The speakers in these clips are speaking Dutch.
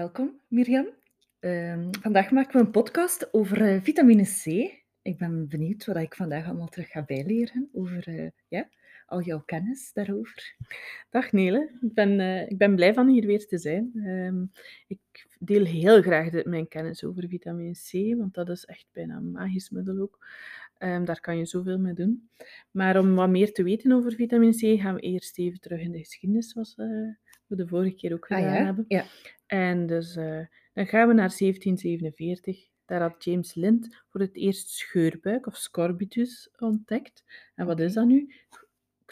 Welkom, Mirjam. Ehm, vandaag maken we een podcast over eh, vitamine C. Ik ben benieuwd wat ik vandaag allemaal terug ga bijleren over eh, ja, al jouw kennis daarover. Dag Nele, ik ben, eh, ik ben blij van hier weer te zijn. Ehm, ik deel heel graag de- mijn kennis over vitamine C, want dat is echt bijna een magisch middel ook. Ehm, daar kan je zoveel mee doen. Maar om wat meer te weten over vitamine C, gaan we eerst even terug in de geschiedenis, zoals we de vorige keer ook Ah gedaan ja? hebben. Ja. En dus eh, dan gaan we naar 1747. Daar had James Lind voor het eerst scheurbuik of scorbutus ontdekt. En wat is dat nu?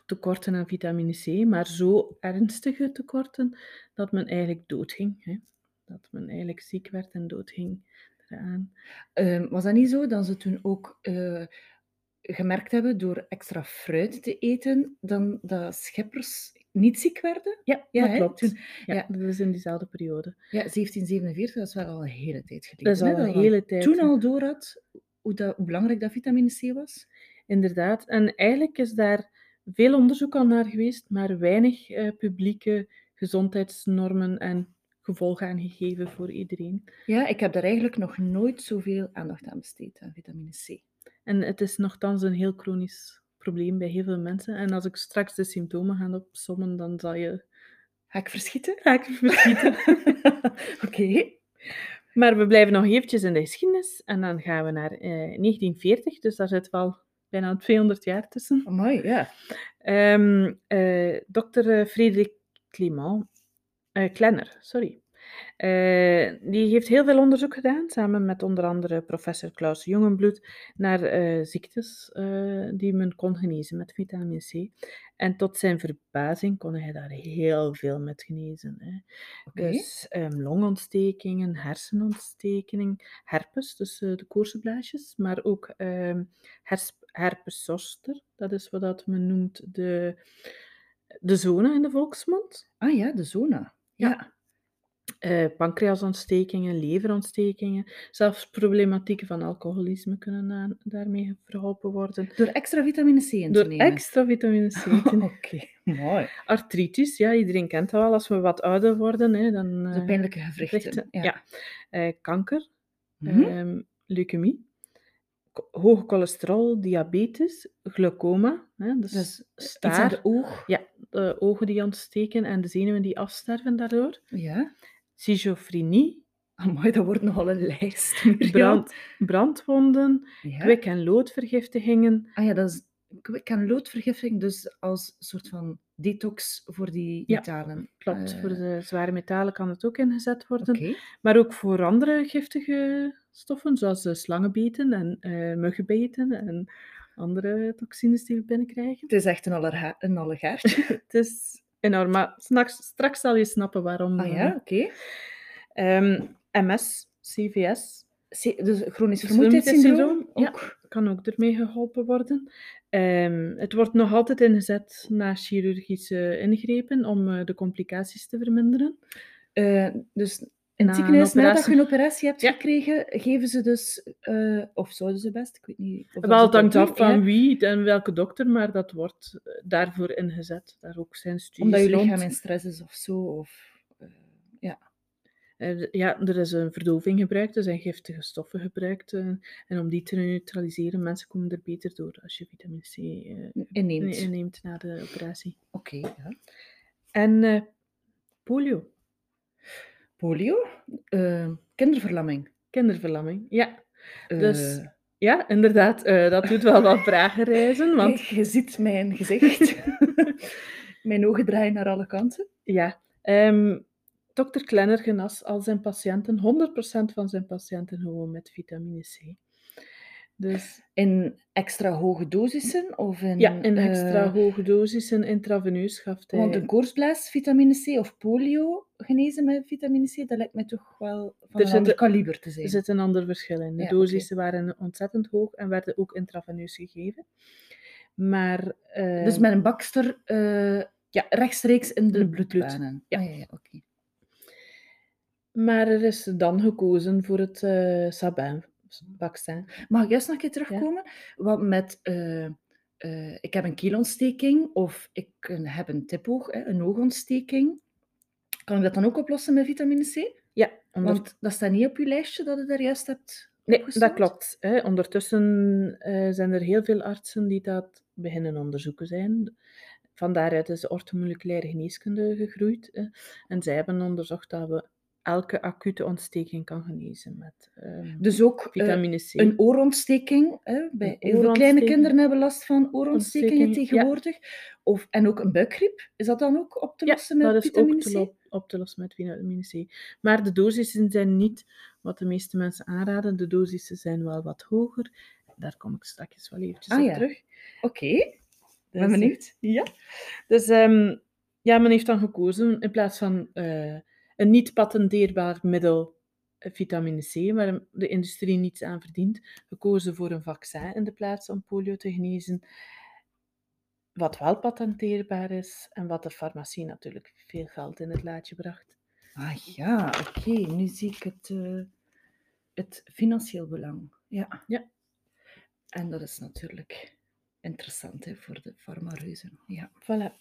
Tekorten aan vitamine C, maar zo ernstige tekorten dat men eigenlijk doodging. Hè? Dat men eigenlijk ziek werd en doodging eraan. Ehm, was dat niet zo dat ze toen ook eh, gemerkt hebben door extra fruit te eten, dan dat scheppers niet ziek werden? Ja, Ja, dat klopt. toen- ja, ja. dat is in diezelfde periode. Ja, 1747, dat is wel al een hele tijd geleden. Dat is al een hele tijd. Toen al door had hoe, dat, hoe belangrijk dat vitamine C was. Inderdaad. En eigenlijk is daar veel onderzoek al naar geweest, maar weinig eh, publieke gezondheidsnormen en gevolgen aan gegeven voor iedereen. Ja, ik heb daar eigenlijk nog nooit zoveel aandacht aan besteed, aan vitamine C. En het is nogthans een heel chronisch probleem bij heel veel mensen. En als ik straks de symptomen ga opsommen, dan zal je Ga ik verschieten? ga ik verschieten. Oké. Maar we blijven nog eventjes in de geschiedenis en dan gaan we naar eh, 1940, dus daar zit wel bijna 200 jaar tussen. Mooi, ja. Ehm eh, Dr. Frederik Clement, eh, Klenner, sorry. Eh, die heeft heel veel onderzoek gedaan, samen met onder andere professor Klaus Jongenbloed, naar eh, ziektes eh, die men kon genezen met vitamine C. En tot zijn verbazing kon hij daar heel veel met genezen. Hè. Dus ehm, longontstekingen, hersenontstekingen, herpes, dus de koortsblaasjes, maar ook hers, herpes zoster, dat is wat dat men noemt de, de zone in de volksmond. Ah ja, de zona. Ja. Ja. Eh, pancreasontstekingen, leverontstekingen, zelfs problematieken van alcoholisme kunnen daarmee verholpen worden. Door extra vitamine C in te Door nemen. extra vitamine C. te Oké, mooi. Artritis, ja, iedereen kent dat wel. Als we wat ouder worden, hè, dan... Zo eh, pijnlijke gewrichten. Ja. ja. Eh, kanker, Mhm. ehm, leukemie, hoge cholesterol, diabetes, glaucoma, hè, dus Dus staar, de oog. ja, de ogen die ontsteken en de zenuwen die afsterven daardoor, Ja. Schizofrenie, Amai, dat wordt nogal een lijst. Brand, brandwonden, Ja. kwik- en loodvergiftigingen, Ah ja, dat is kwik- en loodvergiftiging, dus als soort van detox voor die Ja, metalen. klopt, Eh, voor de zware metalen kan het ook ingezet worden, maar ook voor andere giftige stoffen, zoals eh, slangenbeten en eh muggenbeten en andere toxines die we binnenkrijgen. Het is echt een, allerha- een allegaartje. Het is enorm, maar straks, straks zal je snappen waarom. Ah ja, oké. Ehm, MS, CVS, C- Dus chronisch vermoeidheidssyndroom vermoeidheidssyndroom, ja. ook. kan ook ermee geholpen worden. Ehm, het wordt nog altijd ingezet na chirurgische ingrepen om eh, de complicaties te verminderen. Eh, dus in het ziekenhuis, nadat je een operatie hebt Ja. gekregen, geven ze dus, eh, of zouden ze best, ik weet niet. Of Wel, het hangt af van ja, wie en welke dokter, maar dat wordt eh, daarvoor ingezet. Daar ook zijn studies Omdat je lichaam in stress is of zo. Of, eh, ja. Eh, ja, er is een verdoving gebruikt, er zijn giftige stoffen gebruikt. en om die te neutraliseren, mensen komen er beter door als je vitamine C Inneemt. inneemt na de operatie. Oké, ja. En polio, Polio, eh, kinderverlamming. kinderverlamming. Ja, dus Eh, ja, inderdaad, eh, dat doet wel wat vragen reizen. Want je ziet mijn gezicht. mijn ogen draaien naar alle kanten. ja, ehm dokter Klenner genas al zijn patiënten, 100% van zijn patiënten gewoon met vitamine C. Dus In extra hoge dosissen? Of in, ja, in extra eh, hoge dosissen intraveneus gaf hij. Want een koortsblaas, vitamine C of polio genezen met vitamine C, dat lijkt mij toch wel van Er een ander kaliber te zijn. Er zit een ander verschil in. De Ja, dosissen waren ontzettend hoog en werden ook intraveneus gegeven. Maar eh, Dus met een bakster eh, ja, rechtstreeks in de bloedbanen. Ja. Ah, ja, ja oké. Maar er is dan gekozen voor het eh Sabin-vaccin. Mag ik juist nog een keer terugkomen? Want met, eh, eh, ik heb een kielontsteking of ik heb een tipoog, een oogontsteking. Kan ik dat dan ook oplossen met vitamine C? Ja, onder... Want dat staat niet op je lijstje dat je daar juist hebt nee, dat klopt. Hè. Ondertussen eh, zijn er heel veel artsen die dat beginnen onderzoeken zijn. Van daaruit is de orthomoleculaire geneeskunde gegroeid. Hè. En zij hebben onderzocht dat we elke acute ontsteking kan genezen met ehm, Dus ook eh, vitamine C. een oorontsteking. Hè? Bij heel veel kleine kinderen hebben last van oorontstekingen Ontsteking, ja. tegenwoordig. Of, en ook een buikgriep. Is dat dan ook op te Ja, lossen met dat is vitamine ook te, C? lo- op te lossen met vitamine C. Maar de dosissen zijn niet wat de meeste mensen aanraden. De dosissen zijn wel wat hoger. Daar kom ik straks wel eventjes Ah, op ja. terug. Oké, ben Dus, benieuwd. Ja. Dus ehm, ja, men heeft dan gekozen in plaats van eh, een niet patenteerbaar middel, eh, vitamine C, waar de industrie niets aan verdient, gekozen voor een vaccin in de plaats om polio te genezen. Wat wel patenteerbaar is en wat de farmacie natuurlijk veel geld in het laadje bracht. Ah ja, oké. Nu zie ik het, eh, het financieel belang. Ja. Ja. En dat is natuurlijk interessant hè, voor de farmareuzen. Ja. Voilà.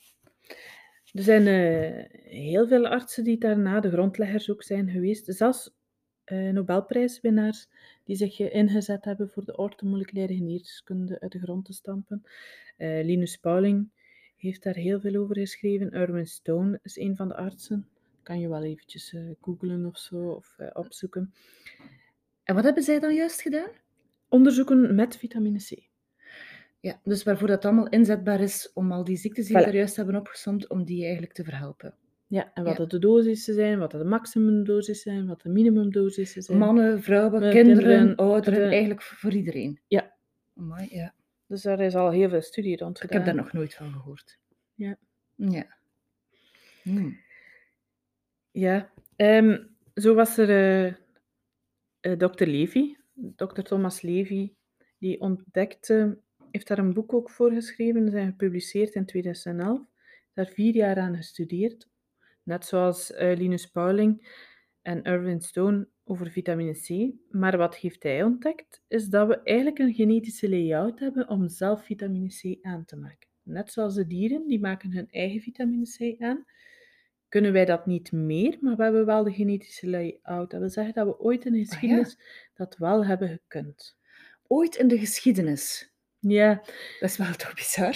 Er zijn eh, heel veel artsen die daarna de grondleggers ook zijn geweest. Zelfs eh, Nobelprijswinnaars die zich ingezet hebben voor de orthomoleculaire geneeskunde uit de grond te stampen. Eh, Linus Pauling heeft daar heel veel over geschreven. Erwin Stone is een van de artsen. Kan je wel eventjes eh googlen of zo, of opzoeken. En wat hebben zij dan juist gedaan? Onderzoeken met vitamine C. Ja, dus waarvoor dat allemaal inzetbaar is om al die ziektes die we Voilà. daar juist hebben opgesomd, om die eigenlijk te verhelpen. Ja, en wat Ja. de dosissen zijn, wat de maximumdosissen zijn, wat de minimumdosissen zijn. Mannen, vrouwen, kinderen, kinderen, ouderen, de- eigenlijk voor iedereen. Ja. Amai, ja. Dus daar is al heel veel studie rond Ik gedaan. heb daar nog nooit van gehoord. Ja. Ja. Hmm. Ja, ehm, zo was er eh, dokter Levy, dokter Thomas Levy, die ontdekte, heeft daar een boek ook voor geschreven, zijn gepubliceerd in 2011, daar vier jaar aan gestudeerd, net zoals eh, Linus Pauling en Erwin Stone over vitamine C. Maar wat heeft hij ontdekt, is dat we eigenlijk een genetische layout hebben om zelf vitamine C aan te maken. Net zoals de dieren, die maken hun eigen vitamine C aan, kunnen wij dat niet meer, maar we hebben wel de genetische layout. Dat wil zeggen dat we ooit in de geschiedenis dat wel hebben gekund. Ooit in de geschiedenis. Ja, Dat is wel toch bizar.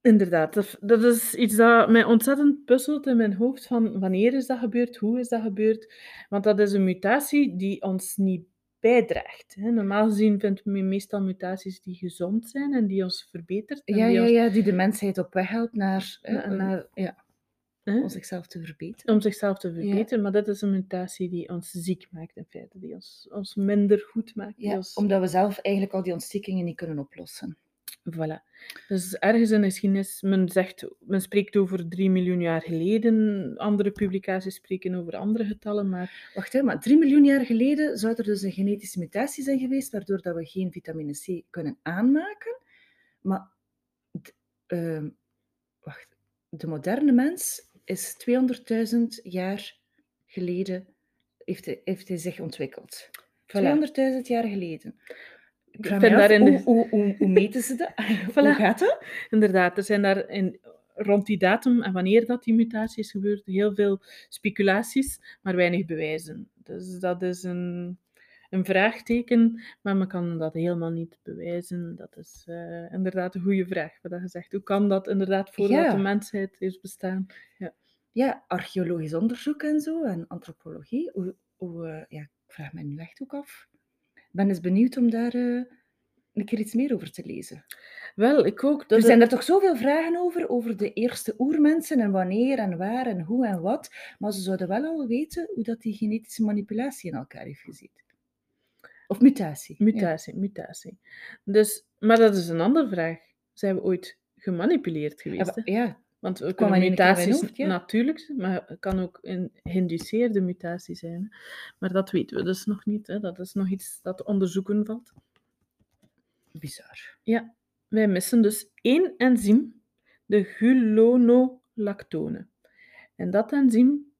inderdaad. Dat, dat is iets dat mij ontzettend puzzelt in mijn hoofd van wanneer is dat gebeurd, hoe is dat gebeurd. Want dat is een mutatie die ons niet bijdraagt. Hè. Normaal gezien vindt men meestal mutaties die gezond zijn en die ons verbetert. En Ja, die ja, ons- ja, die de mensheid op weg helpt naar, een- naar- ja, om zichzelf te verbeteren. om zichzelf te verbeteren. Maar dit is een mutatie die ons ziek maakt in feite, die ons, ons minder goed maakt. Ja, ons- omdat we zelf eigenlijk al die ontstekingen niet kunnen oplossen. Voilà. Dus ergens in de geschiedenis, men, zegt, men spreekt over 3 miljoen jaar geleden, andere publicaties spreken over andere getallen, maar Wacht, hè, maar 3 miljoen jaar geleden zou er dus een genetische mutatie zijn geweest, waardoor dat we geen vitamine C kunnen aanmaken. Maar, ehm, wacht, de moderne mens is 200.000 jaar geleden, heeft hij, heeft hij zich ontwikkeld. 200.000 jaar geleden. Ik vraag me af, daar in de- hoe, hoe, hoe, hoe meten ze dat? Hoe gaat dat? inderdaad, er zijn daar in, rond die datum en wanneer dat die mutatie is gebeurd, heel veel speculaties, maar weinig bewijzen. Dus dat is een, een vraagteken, maar men kan dat helemaal niet bewijzen. Dat is eh, inderdaad een goede vraag, wat je zegt. Hoe kan dat inderdaad voordat Ja. de mensheid is bestaan? Ja, archeologisch onderzoek en zo, en antropologie. Hoe, hoe, eh, ja, ik vraag me nu echt ook af. Ik ben eens benieuwd om daar eh, een keer iets meer over te lezen. Wel, ik ook. Dat er zijn er toch zoveel vragen over, over de eerste oermensen en wanneer en waar en hoe en wat. Maar ze zouden wel al weten hoe dat die genetische manipulatie in elkaar heeft gezien. Of mutatie. ja. Mutatie, mutatie. Dus, maar dat is een andere vraag. Zijn we ooit gemanipuleerd Ja, geweest? hè? ja, Want we kunnen mutaties hoofd, ja. natuurlijk, maar het kan ook een geïnduceerde mutatie zijn. Maar dat weten we dus nog niet. Hè? Dat is nog iets dat onderzoeken valt. bizar. Wij missen dus één enzym, de gulonolactone. En dat enzym,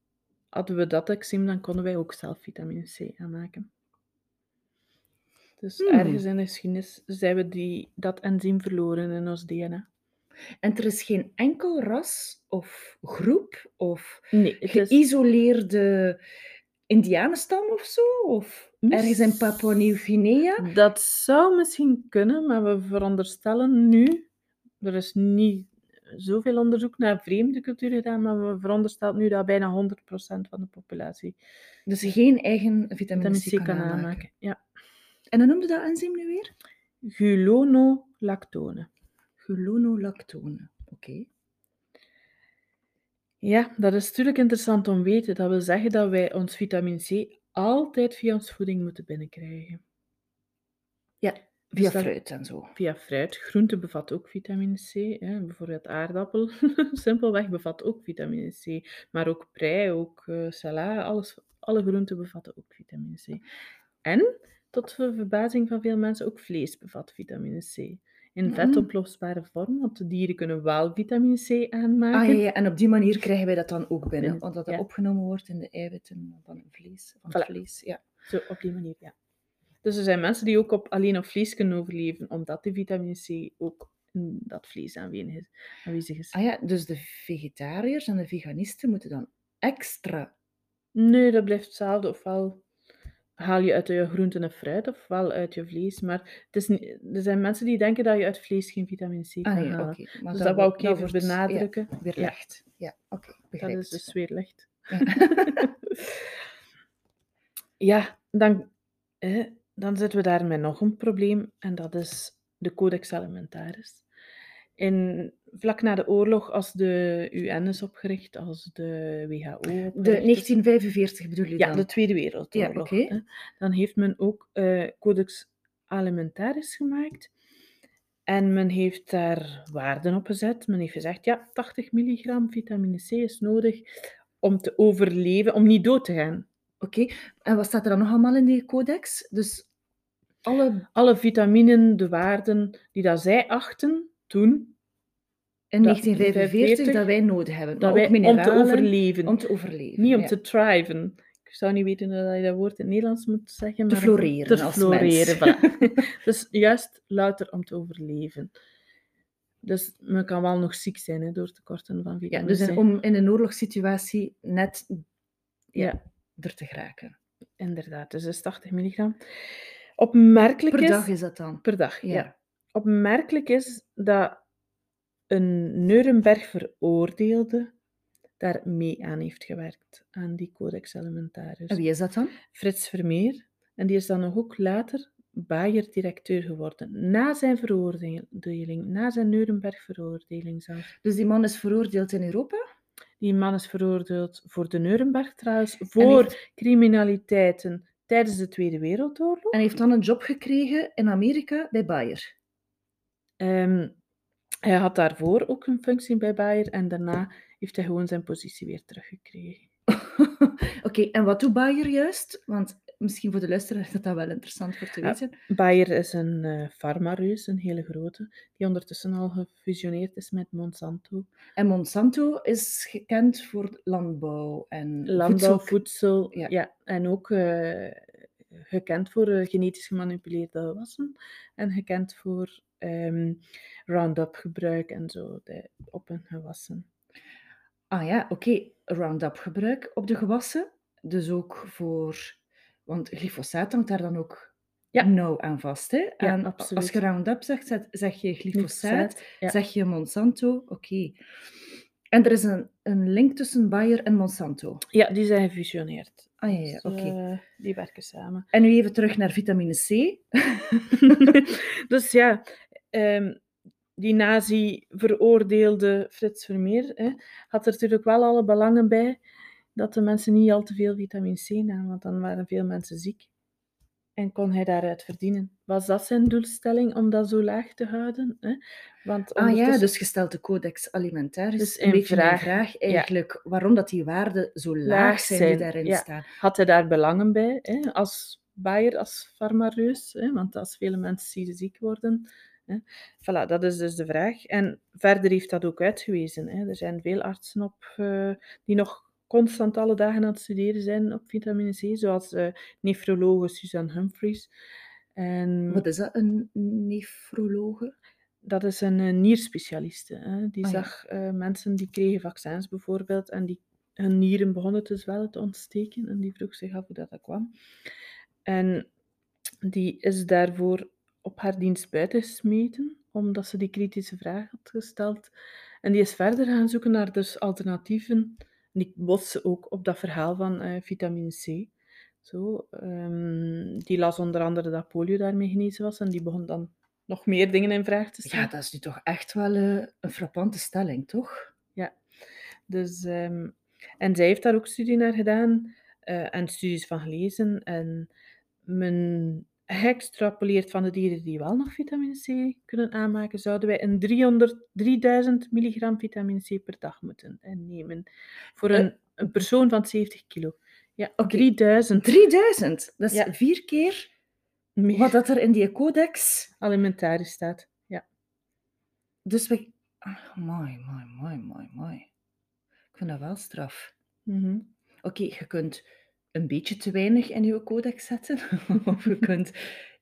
hadden we dat enzym, dan konden wij ook zelf vitamine C aanmaken. Dus Hmm. ergens in de geschiedenis zijn we die, dat enzym verloren in ons DNA. En er is geen enkel ras of groep of Nee, het is... geïsoleerde indianenstam of zo? Of ergens in Papua Nieuw-Guinea? Dat zou misschien kunnen, maar we veronderstellen nu, er is niet zoveel onderzoek naar vreemde culturen gedaan, maar we veronderstellen nu dat bijna 100% van de populatie Dus geen eigen vitamine vitamine C C kan kan aanmaken. aanmaken. Ja. En dan noemde dat enzym nu weer? Gulonolactone. Gulonolactone. Oké. Ja, dat is natuurlijk interessant om te weten. Dat wil zeggen dat wij ons vitamine C altijd via onze voeding moeten binnenkrijgen. Ja, via Dus dat- fruit en zo. Via fruit. Groente bevat ook vitamine C. Hè. Bijvoorbeeld aardappel, simpelweg bevat ook vitamine C. Maar ook prei, ook eh sala, alles, alle groenten bevatten ook vitamine C. En, tot de verbazing van veel mensen, ook vlees bevat vitamine C. In Mm. vetoplosbare vorm, want de dieren kunnen wel vitamine C aanmaken. Ah ja, ja, en op die manier krijgen wij dat dan ook binnen. Want dat ja. opgenomen wordt in de eiwitten van het vlees. Van het Voilà. vlees ja. Zo, op die manier, ja. Dus er zijn mensen die ook op, alleen op vlees kunnen overleven, omdat die vitamine C ook in dat vlees aanwezig is. Aanwezig is. Ah ja, dus de vegetariërs en de veganisten moeten dan extra... Nee, dat blijft hetzelfde. Ofwel haal je uit je groenten en fruit, ofwel uit je vlees. Maar het is niet, er zijn mensen die denken dat je uit vlees geen vitamine C kan Ah halen. Maar Dus dat wou ik even wordt, benadrukken. Ja, weer Ja. licht. Ja, oké. Dat is dus weer licht. Ja. Ja, dan, hè, dan zitten we daar met nog een probleem en dat is de Codex Alimentaris. In, vlak na de oorlog, als de UN is opgericht, als de WHO opgericht De is- 1945 bedoel je Ja, dan? de Tweede Wereldoorlog. Ja. Dan heeft men ook eh, Codex Alimentaris gemaakt. En men heeft daar waarden op gezet. Men heeft gezegd, ja, 80 milligram vitamine C is nodig om te overleven, om niet dood te gaan. Oké. En wat staat er dan nog allemaal in die codex? Dus alle Alle vitaminen, de waarden die dat zij achten toen, in Dat- 1945 dat wij nodig hebben. dat wij, om te overleven. Om te overleven. Niet om ja. te thriven. Ik zou niet weten hoe je dat woord in het Nederlands moet zeggen. Te maar floreren Te als floreren, voilà. Dus juist louter om te overleven. Dus men kan wel nog ziek zijn hè, door tekorten van Ja, vitamine dus in- om in een oorlogssituatie net ja, Ja. er te geraken. Inderdaad, dus dat is 80 milligram. Opmerkelijk Per is... dag is dat dan? Per dag, ja. Ja. Opmerkelijk is dat een Nuremberg veroordeelde daar mee aan heeft gewerkt, aan die Codex Alimentaris. En wie is dat dan? Frits Vermeer. En die is dan nog ook later Bayer-directeur geworden. Na zijn veroordeling, na zijn Nuremberg-veroordeling zelfs. Dus die man is veroordeeld in Europa? Die man is veroordeeld voor de Nuremberg trouwens, voor heeft- criminaliteiten tijdens de Tweede Wereldoorlog. En heeft dan een job gekregen in Amerika bij Bayer. Ehm, hij had daarvoor ook een functie bij Bayer en daarna heeft hij gewoon zijn positie weer teruggekregen. Oké, en wat doet Bayer juist? Want misschien voor de luisteraar is dat wel interessant voor te Ja. weten. Bayer is een eh farmareus, een hele grote, die ondertussen al gefusioneerd is met Monsanto. En Monsanto is gekend voor landbouw en Landbouw, voedsel- voedsel, ja. ja. en ook eh, gekend voor eh, genetisch gemanipuleerde gewassen en gekend voor ehm, Roundup gebruik en zo de, op hun gewassen. Ah ja, oké. Roundup gebruik op de gewassen. Dus ook voor... Want glyfosaat hangt daar dan ook Ja. nauw aan vast. Hè? En Als je Roundup zegt, zeg je glyfosaat, Glyfosaat, ja. zeg je Monsanto. Oké. En er is een, een link tussen Bayer en Monsanto. Ja, die zijn gefusioneerd. Ah ja, ja Dus, oké. eh, die werken samen. En nu even terug naar vitamine C. dus ja, ehm, die nazi-veroordeelde Frits Vermeer hè, had er natuurlijk wel alle belangen bij dat de mensen niet al te veel vitamine C namen, want dan waren veel mensen ziek. En kon hij daaruit verdienen. Was dat zijn doelstelling om dat zo laag te houden? Hè? Want Ah ja, dus gesteld de codex alimentaris. Dus een een beetje vraag, vraag ja. eigenlijk, waarom dat die waarden zo laag, Laag zijn, die daarin ja. staan. had hij daar belangen bij, hè, als Bayer, als farmareus, hè, want als vele mensen zie- ziek worden. Voilà, dat is dus de vraag. En verder heeft dat ook uitgewezen. Hè. Er zijn veel artsen op, eh, die nog constant alle dagen aan het studeren zijn op vitamine C, zoals eh nefrologe Suzanne Humphries. En Wat is dat, een nefrologe? dat is een eh, nierspecialiste. Hè. Die Ah, zag mensen die kregen vaccins bijvoorbeeld en die hun nieren begonnen te zwellen, te ontsteken. En die vroeg zich af hoe dat, dat kwam. En die is daarvoor op haar dienst buiten gesmeten, omdat ze die kritische vraag had gesteld. En die is verder gaan zoeken naar dus alternatieven. En die botste ook op dat verhaal van eh, vitamine C. Zo, ehm, die las onder andere dat polio daarmee genezen was en die begon dan nog meer dingen in vraag te stellen. Ja, dat is nu toch echt wel eh, een frappante stelling, toch? Ja, dus, ehm, en zij heeft daar ook studie naar gedaan eh, en studies van gelezen. En men geëxtrapoleerd van de dieren die wel nog vitamine C kunnen aanmaken, zouden wij een 300, 3000 milligram vitamine C per dag moeten nemen. Voor Eh, een, een persoon van 70 kilo. Ja, Oké. 3000 3000, dat is Ja. vier keer meer wat dat er in die codex... alimentarisch staat. Ja. Dus we... Ah, mooi, mooi, mooi, mooi, mooi. Ik vind dat wel straf. Mhm. Oké, je kunt een beetje te weinig in je codex zetten, of je kunt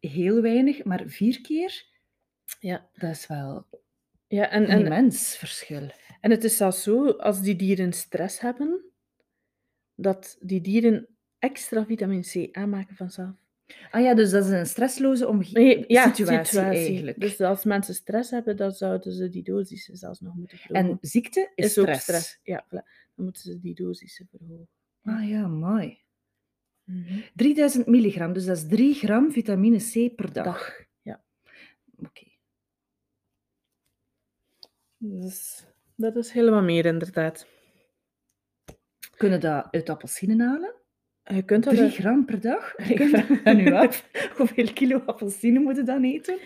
heel weinig, maar vier keer, Ja. dat is wel Ja, en, een en, immens verschil. en het is zelfs zo, als die dieren stress hebben, dat die dieren extra vitamine C aanmaken vanzelf. Ah ja, dus dat is een stressloze omge- Nee, ja, situatie, eigenlijk. Dus als mensen stress hebben, dan zouden ze die dosissen zelfs nog moeten verhogen. En ziekte is, is ook stress. Ja, voilà. dan moeten ze die dosissen verhogen. Ah ja, mooi. Mhm. 3000 milligram, dus dat is 3 gram vitamine C per dag. Dag. Ja. Oké. Dus dat is helemaal meer, inderdaad. Kunnen dat uit appelsinen halen? Je kunt dat 3 uit- gram per dag? Ik kunt nu af. Hoeveel kilo appelsinen moeten dan eten?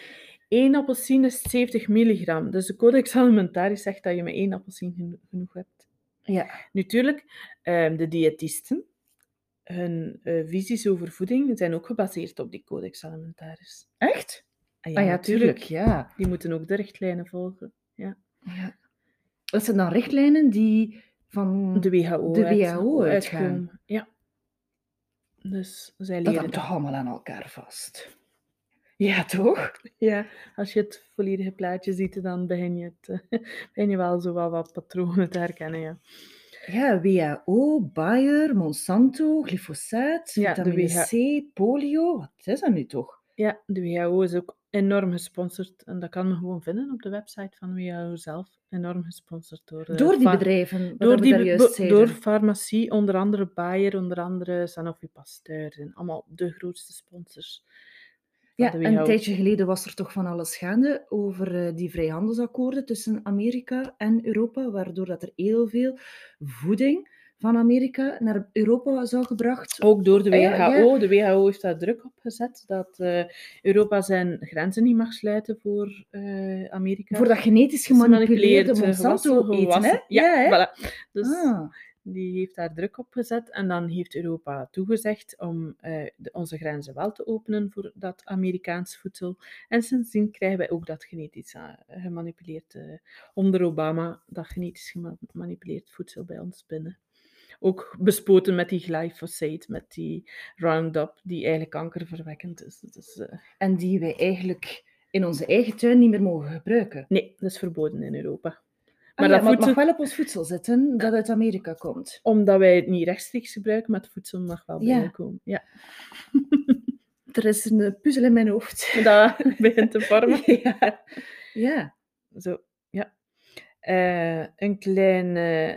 Eén appelsine is 70 milligram. Dus de Codex Alimentarisch zegt dat je met één appelsine geno- genoeg hebt. Ja. Natuurlijk, ehm, de diëtisten, hun eh, visies over voeding zijn ook gebaseerd op die Codex Alimentarisch. Echt? Ah Ah ja, tuurlijk. Ja. Die moeten ook de richtlijnen volgen. ja. Dat zijn dan richtlijnen die van... De WHO, De uit- WHO uitgaan. uitkomen. Ja. Dus zij dat leren hangt toch allemaal aan elkaar vast? Ja, toch? Ja, als je het volledige plaatje ziet, dan begin je, het, begin je wel zo wel wat patronen te herkennen. Ja. Ja, WHO, Bayer, Monsanto, glyfosaat, Ja, de C, polio. Wat is dat nu toch? ja, de WHO is ook enorm gesponsord. En dat kan men gewoon vinden op de website van WHO zelf. Enorm gesponsord door... eh, Door die bedrijven, Door, die juist door farmacie, onder andere Bayer, onder andere Sanofi Pasteur. zijn allemaal de grootste sponsors. Ja, een tijdje geleden was er toch van alles gaande over eh, die vrijhandelsakkoorden tussen Amerika en Europa, waardoor dat er heel veel voeding van Amerika naar Europa zou gebracht. Ook door de ja, WHO. De WHO heeft daar druk op gezet dat eh, Europa zijn grenzen niet mag sluiten voor eh, Amerika. Voor dat genetisch gemanipuleerde Gemanipuleerd, eh, Monsanto gewassen- eten, hè? gewassen. Ja, hè? voilà. Dus Ah, die heeft daar druk op gezet. En dan heeft Europa toegezegd om eh, de- onze grenzen wel te openen voor dat Amerikaans voedsel. En sindsdien krijgen wij ook dat genetisch eh, gemanipuleerd, eh, onder Obama, dat genetisch gemanipuleerd voedsel bij ons binnen. Ook bespoten met die glyphosate, met die Roundup, die eigenlijk kankerverwekkend is. Dus, en die wij eigenlijk in onze eigen tuin niet meer mogen gebruiken. nee, dat is verboden in Europa. Maar, Ah ja, dat maar het mag wel op ons voedsel zitten dat uit Amerika komt. Omdat wij het niet rechtstreeks gebruiken, maar het voedsel mag wel binnenkomen. Ja. Er is een puzzel in mijn hoofd. Dat begint te vormen. ja. ja. Zo, ja. Eh, een klein... eh,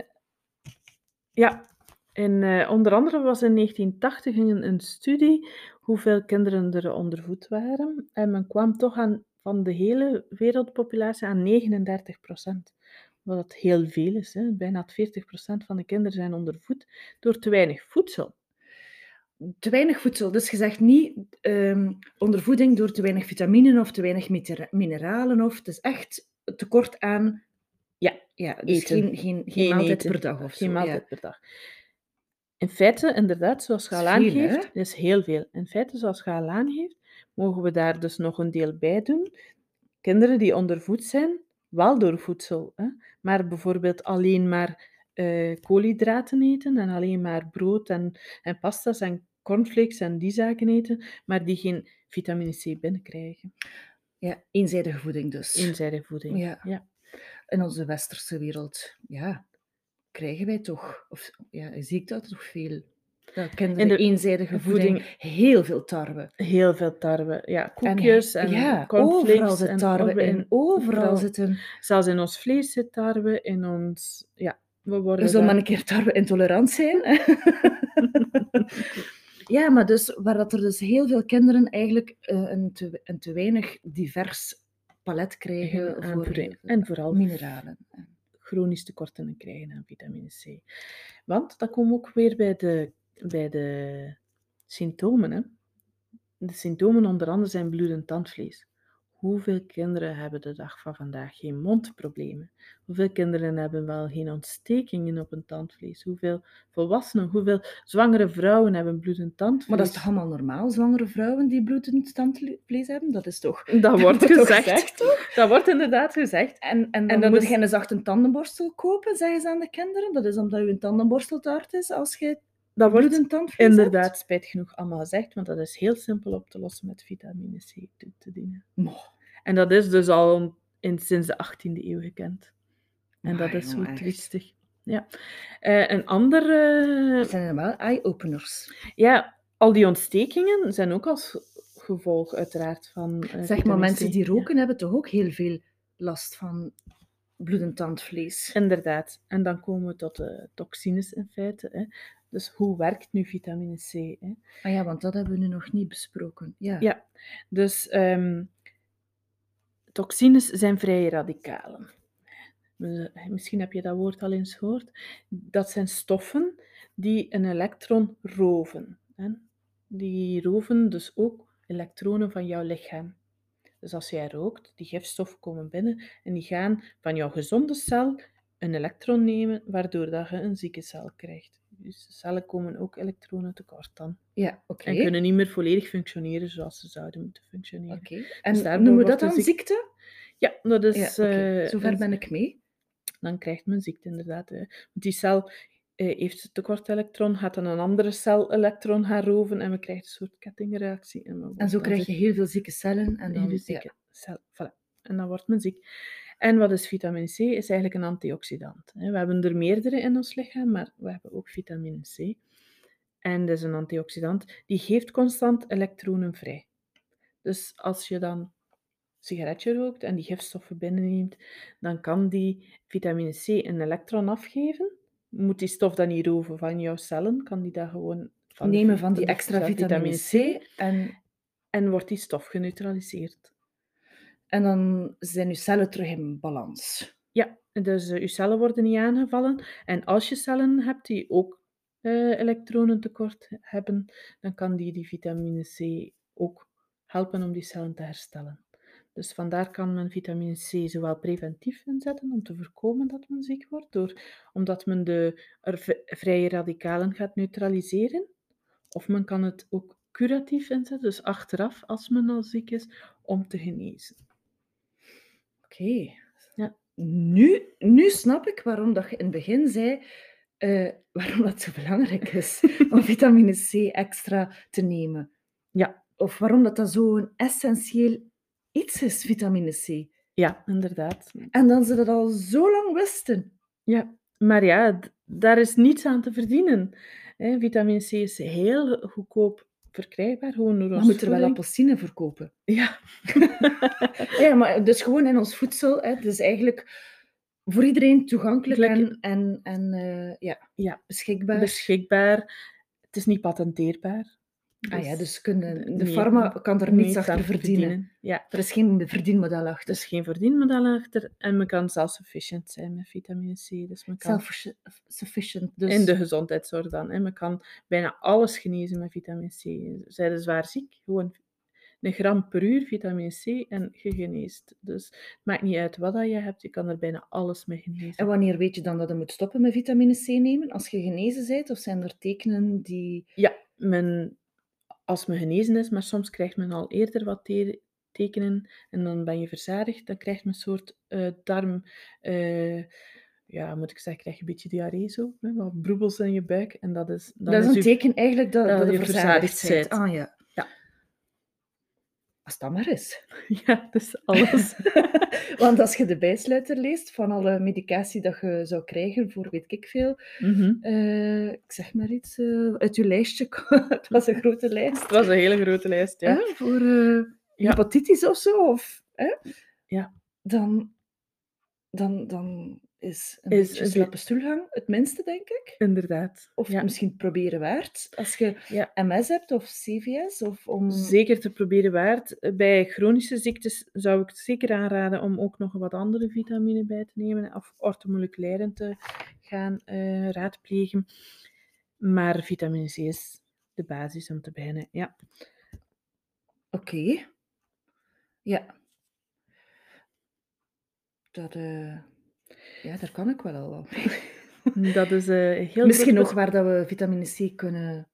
ja, en, eh, onder andere was in 1980 een, een studie hoeveel kinderen er ondervoed waren. En men kwam toch aan, van de hele wereldpopulatie aan 39 procent. Wat dat heel veel is. Hè? Bijna 40 procent van de kinderen zijn ondervoed door te weinig voedsel. Te weinig voedsel. Dus je zegt niet ehm, ondervoeding door te weinig vitaminen of te weinig mineralen. Of, het is echt tekort aan... Ja, ja dus eten. geen, geen, maaltijd eten. per dag of Geen zo. maaltijd ja. per dag. In feite, inderdaad, zoals je al aangeeft, dat is heel veel. In feite, zoals je al aangeeft, mogen we daar dus nog een deel bij doen. Kinderen die ondervoed zijn, wel door voedsel, hè? maar bijvoorbeeld alleen maar eh, koolhydraten eten en alleen maar brood en, en pasta's en cornflakes en die zaken eten, maar die geen vitamine C binnenkrijgen. Ja, eenzijdige voeding dus. Eenzijdige voeding. Ja. ja. In onze westerse wereld. Ja. krijgen wij toch, of ja, je ziet dat toch veel. Dat In de eenzijdige voeding, heel veel tarwe. Heel veel tarwe. Ja, En koekjes en, ja, cornflakes. overal zit en tarwe tarwe in. Overal overal. zitten... Zelfs in ons vlees zit tarwe, in ons... Ja, we worden zullen maar een keer tarwe-intolerant zijn. hè. ja, maar dus waar dat er dus heel veel kinderen eigenlijk eh, een, te, een te weinig divers palet krijgen aan voor voeding. En vooral mineralen. chronisch tekorten krijgen aan vitamine C. Want dan komen we ook weer bij de, bij de symptomen. Hè. De symptomen onder andere zijn bloedend tandvlees. Hoeveel kinderen hebben de dag van vandaag geen mondproblemen? Hoeveel kinderen hebben wel geen ontstekingen op hun tandvlees? Hoeveel volwassenen, hoeveel zwangere vrouwen hebben bloedend tandvlees? Maar dat is toch allemaal normaal, zwangere vrouwen die bloedend tandvlees hebben? Dat is toch... Dat wordt toch gezegd. gezegd, Dat wordt inderdaad gezegd. En, en dan dat moet je een zachte tandenborstel kopen, zeggen ze aan de kinderen. Dat is omdat je tandenborstel te hard is als je Dat wordt bloedend tandvlees inderdaad spijt genoeg allemaal gezegd, want dat is heel simpel op te lossen met vitamine C toe te dienen. En dat is dus al in, sinds de 18e eeuw gekend. En dat is zo triestig. Ja. Eh, een ander... eh, Dat zijn wel eye-openers. ja, al die ontstekingen zijn ook als gevolg uiteraard van eh, Zeg maar, mensen C. die Ja. roken hebben toch ook heel veel last van bloedend tandvlees. Inderdaad. En dan komen we tot de toxines in feite. Hè. Dus hoe werkt nu vitamine C? Hè? Ah ja, want dat hebben we nu nog niet besproken. Ja. Ja, dus ehm, toxines zijn vrije radicalen. Misschien heb je dat woord al eens gehoord. Dat zijn stoffen die een elektron roven. Hè? Die roven dus ook elektronen van jouw lichaam. Dus als jij rookt, die gifstoffen komen binnen en die gaan van jouw gezonde cel een elektron nemen, waardoor dat je een zieke cel krijgt. Dus de cellen komen ook elektronen tekort dan. Ja, oké. En kunnen niet meer volledig functioneren zoals ze zouden moeten functioneren. Oké. En daardoor noemen we dat dan ziek- ziekte? Ja, dat is... ja, eh, Zover ben ik mee. Dan krijgt men ziekte inderdaad. hè. Die cel eh, heeft een tekort elektron, gaat dan een andere cel elektron gaan roven en we krijgen een soort kettingreactie. En, En zo krijg je heel veel zieke cellen. En dan, hele ja. zieke cel. Voilà. En dan wordt men ziek. En wat is vitamine C? Is eigenlijk een antioxidant. We hebben er meerdere in ons lichaam, maar we hebben ook vitamine C. En dat is een antioxidant. Die geeft constant elektronen vrij. Dus als je dan een sigaretje rookt en die gifstoffen binnenneemt, dan kan die vitamine C een elektron afgeven. Moet die stof dan niet roven van jouw cellen, kan die dat gewoon van Nemen van die extra vitamine C. En, en wordt die stof geneutraliseerd. En dan zijn je cellen terug in balans. Ja, dus eh, je cellen worden niet aangevallen. En als je cellen hebt die ook eh elektronentekort hebben, dan kan die, die vitamine C ook helpen om die cellen te herstellen. Dus vandaar kan men vitamine C zowel preventief inzetten om te voorkomen dat men ziek wordt, door, omdat men de vrije radicalen gaat neutraliseren. Of men kan het ook curatief inzetten, dus achteraf als men al ziek is, om te genezen. Oké. Ja. Nu, nu snap ik waarom dat je in het begin zei eh, waarom dat zo belangrijk is om vitamine C extra te nemen. Ja. Of waarom dat, dat zo'n essentieel iets is, vitamine C. Ja, inderdaad. En dan ze dat al zo lang wisten. Ja, maar ja, daar is niets aan te verdienen. Hè, vitamine C is heel goedkoop verkrijgbaar, gewoon door We ons moeten wel appelsine verkopen. Ja, Ja, maar dus gewoon in ons voedsel. Hè, dus eigenlijk voor iedereen toegankelijk en, en, en eh, ja, Ja. beschikbaar. beschikbaar. Het is niet patenteerbaar. Ah ja, dus kunnen, de nee, farma kan er niets achter verdienen. Ja, Er is geen verdienmodel er achter. is geen verdienmodel achter en men kan self-sufficient zijn met vitamine C. Dus men kan Self-sufficient. Dus in de gezondheidszorg dan. Hè. Men kan bijna alles genezen met vitamine C. Zij is zwaar ziek, gewoon een gram per uur vitamine C en je geneest. Dus het maakt niet uit wat dat je hebt, je kan er bijna alles mee genezen. En wanneer weet je dan dat je moet stoppen met vitamine C nemen? Als je genezen bent? Of zijn er tekenen die... Ja, men, als men genezen is, maar soms krijgt men al eerder wat te- tekenen en dan ben je verzadigd, dan krijgt men een soort eh, darm... eh, ja, moet ik zeggen, krijg je een beetje diarree zo, hè, wat broebels in je buik. En dat is, dat is een teken eigenlijk dat, dat dat je verzadigd verzadigd bent. Ah ja. Als dat maar is. Ja, dus alles. Want als je de bijsluiter leest van alle medicatie dat je zou krijgen voor weet ik veel, Mhm. eh, ik zeg maar iets, eh, uit je lijstje, het was een grote lijst, Het was een hele grote lijst, ja. voor eh, Ja. hepatitis of zo, of, hè, Ja. dan, dan, dan is een Is- beetje slappe stoelgang het minste, denk ik. Inderdaad. Of ja. misschien proberen waard, als je Ja. MS hebt of CVS, of om... Zeker te proberen waard. Bij chronische ziektes zou ik het zeker aanraden om ook nog wat andere vitamine bij te nemen of orthomoleculaire te gaan eh, raadplegen. Maar vitamine C is de basis om te beginnen. Ja. Oké. Ja. Dat, eh, ja, daar kan ik wel al wel. Dat is eh, heel Misschien nog waar dat we vitamine C kunnen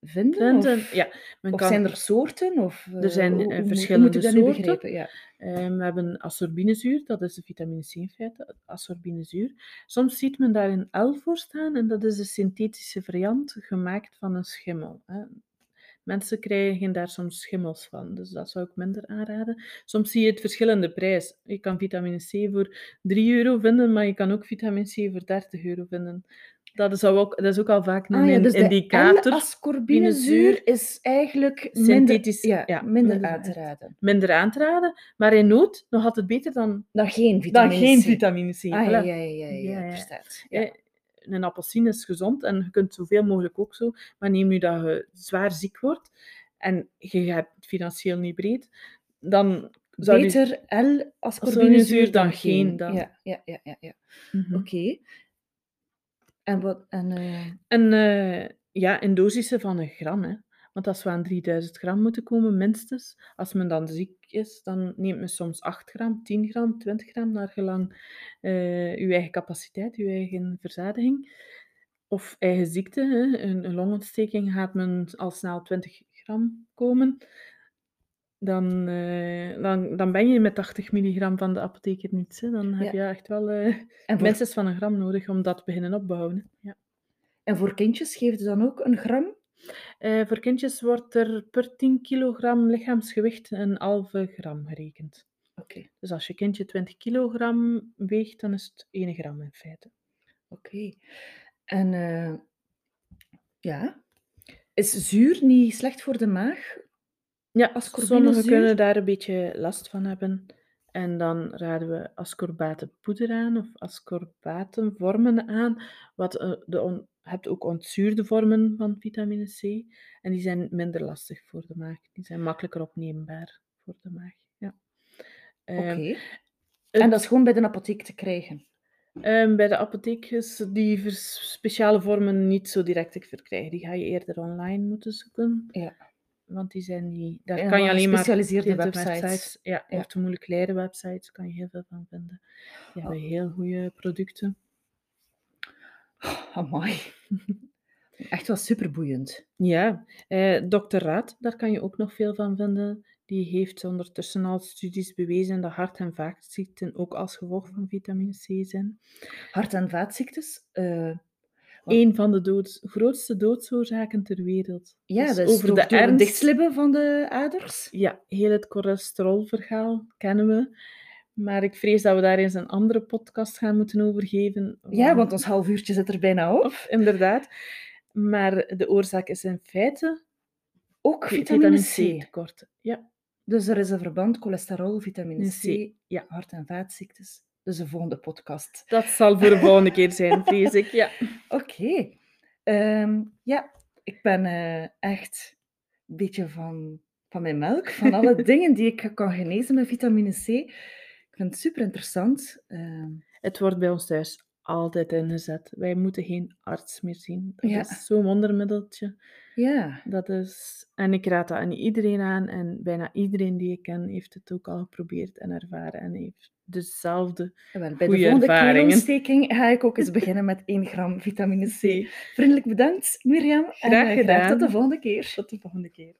vinden? Of, Ja, men of kan, zijn er soorten? Of, Er zijn, eh, eh, hoe- hoe, hoe verschillende nu soorten. Ja. eh, we hebben ascorbinezuur, dat is de vitamine C in feite, ascorbinezuur. Soms ziet men daar een L voor staan en dat is een synthetische variant gemaakt van een schimmel. Hè. Mensen krijgen daar soms schimmels van, dus dat zou ik minder aanraden. Soms zie je het verschillende prijs. Je kan vitamine C voor 3 euro vinden, maar je kan ook vitamine C voor 30 euro vinden. Dat is ook, dat is ook al vaak een Ah ja, dus indicator. L-ascorbinezuur is eigenlijk minder, Synthetisch, ja, ja, minder minder aan te raden. Minder aan te raden, maar in nood nog altijd beter dan, Dan geen dan vitamine geen C. vitamine C. Ah, ja, Voilà. ja, ja, ja, ja, Ja, Een appelsine is gezond en je kunt zoveel mogelijk ook zo. Maar neem nu dat je zwaar ziek wordt en je hebt het financieel niet breed, dan zou je... Beter L-ascorbinezuur dan geen. dan. Ja, ja, ja, ja. ja. Mhm. Oké. En wat... En, eh, En eh, ja, in dosissen van een gram, hè. Want als we aan 3000 gram moeten komen, minstens, als men dan ziek is, dan neemt men soms 8 gram, 10 gram, 20 gram, naar gelang eh uw eigen capaciteit, uw eigen verzadiging. Of eigen ziekte, hè. Een, een longontsteking gaat men al snel 20 gram komen. Dan, eh, dan, dan ben je met 80 milligram van de apotheker niets. Hè. Dan heb je echt wel voor, minstens van een gram nodig om dat te beginnen opbouwen. hè. Ja. en voor kindjes geeft het dan ook een gram? Eh, voor kindjes wordt er per 10 kilogram lichaamsgewicht een halve gram gerekend. Oké, Dus als je kindje 20 kilogram weegt, dan is het 1 gram in feite. oké. En eh, ja, is zuur niet slecht voor de maag? Ja, Ascorbinezuur? sommigen kunnen daar een beetje last van hebben. En dan raden we ascorbatenpoeder aan of ascorbatenvormen aan. Wat, eh, de on- hebt ook ontzuurde vormen van vitamine C. En die zijn minder lastig voor de maag. Die zijn makkelijker opneembaar voor de maag. Ja. Oké. Ehm, En het- dat is gewoon bij de apotheek te krijgen? Ehm, bij de apotheek is die speciale vormen niet zo direct te verkrijgen. Die ga je eerder online moeten zoeken. Ja. Want die zijn niet... Daar kan je alleen maar... gespecialiseerde websites. Ja, Ja. orthomoleculaire websites kan je heel veel van vinden. Die hebben heel goede producten. Oh, amai. Echt wel superboeiend. Ja, eh Dr. Raad, daar kan je ook nog veel van vinden. Die heeft ondertussen al studies bewezen dat hart- en vaatziekten ook als gevolg van vitamine C zijn. Hart- en vaatziektes. Wat? Een van de doods, grootste doodsoorzaken ter wereld. ja, Dus over door, de door het ernst- dichtslibben van de aders. Ja, heel het cholesterolverhaal kennen we. Maar ik vrees dat we daar eens een andere podcast gaan moeten over geven. Ja, want ons half uurtje zit er bijna op. Inderdaad. Maar de oorzaak is in feite Ook vi- vitamine C. tekort. Ja, Dus er is een verband cholesterol, vitamine C, C, ja. hart- en vaatziektes. Dus de volgende podcast. dat zal voor de volgende keer zijn, vrees ik. Ja. Oké. Ehm, ja, ik ben eh, echt een beetje van, van mijn melk, van alle dingen die ik kan genezen met vitamine C. Ik vind het super interessant. Ehm, Het wordt bij ons thuis altijd ingezet. Wij moeten geen arts meer zien. Dat Ja. is zo'n wondermiddeltje. Ja, Dat is... En ik raad dat aan iedereen aan. En bijna iedereen die ik ken heeft het ook al geprobeerd en ervaren. En heeft dezelfde wel, bij de volgende ervaringen. keelontsteking ga ik ook eens beginnen met 1 gram vitamine C. Vriendelijk bedankt, Mirjam. en, Graag eh, gedaan. tot de volgende keer. Tot de volgende keer.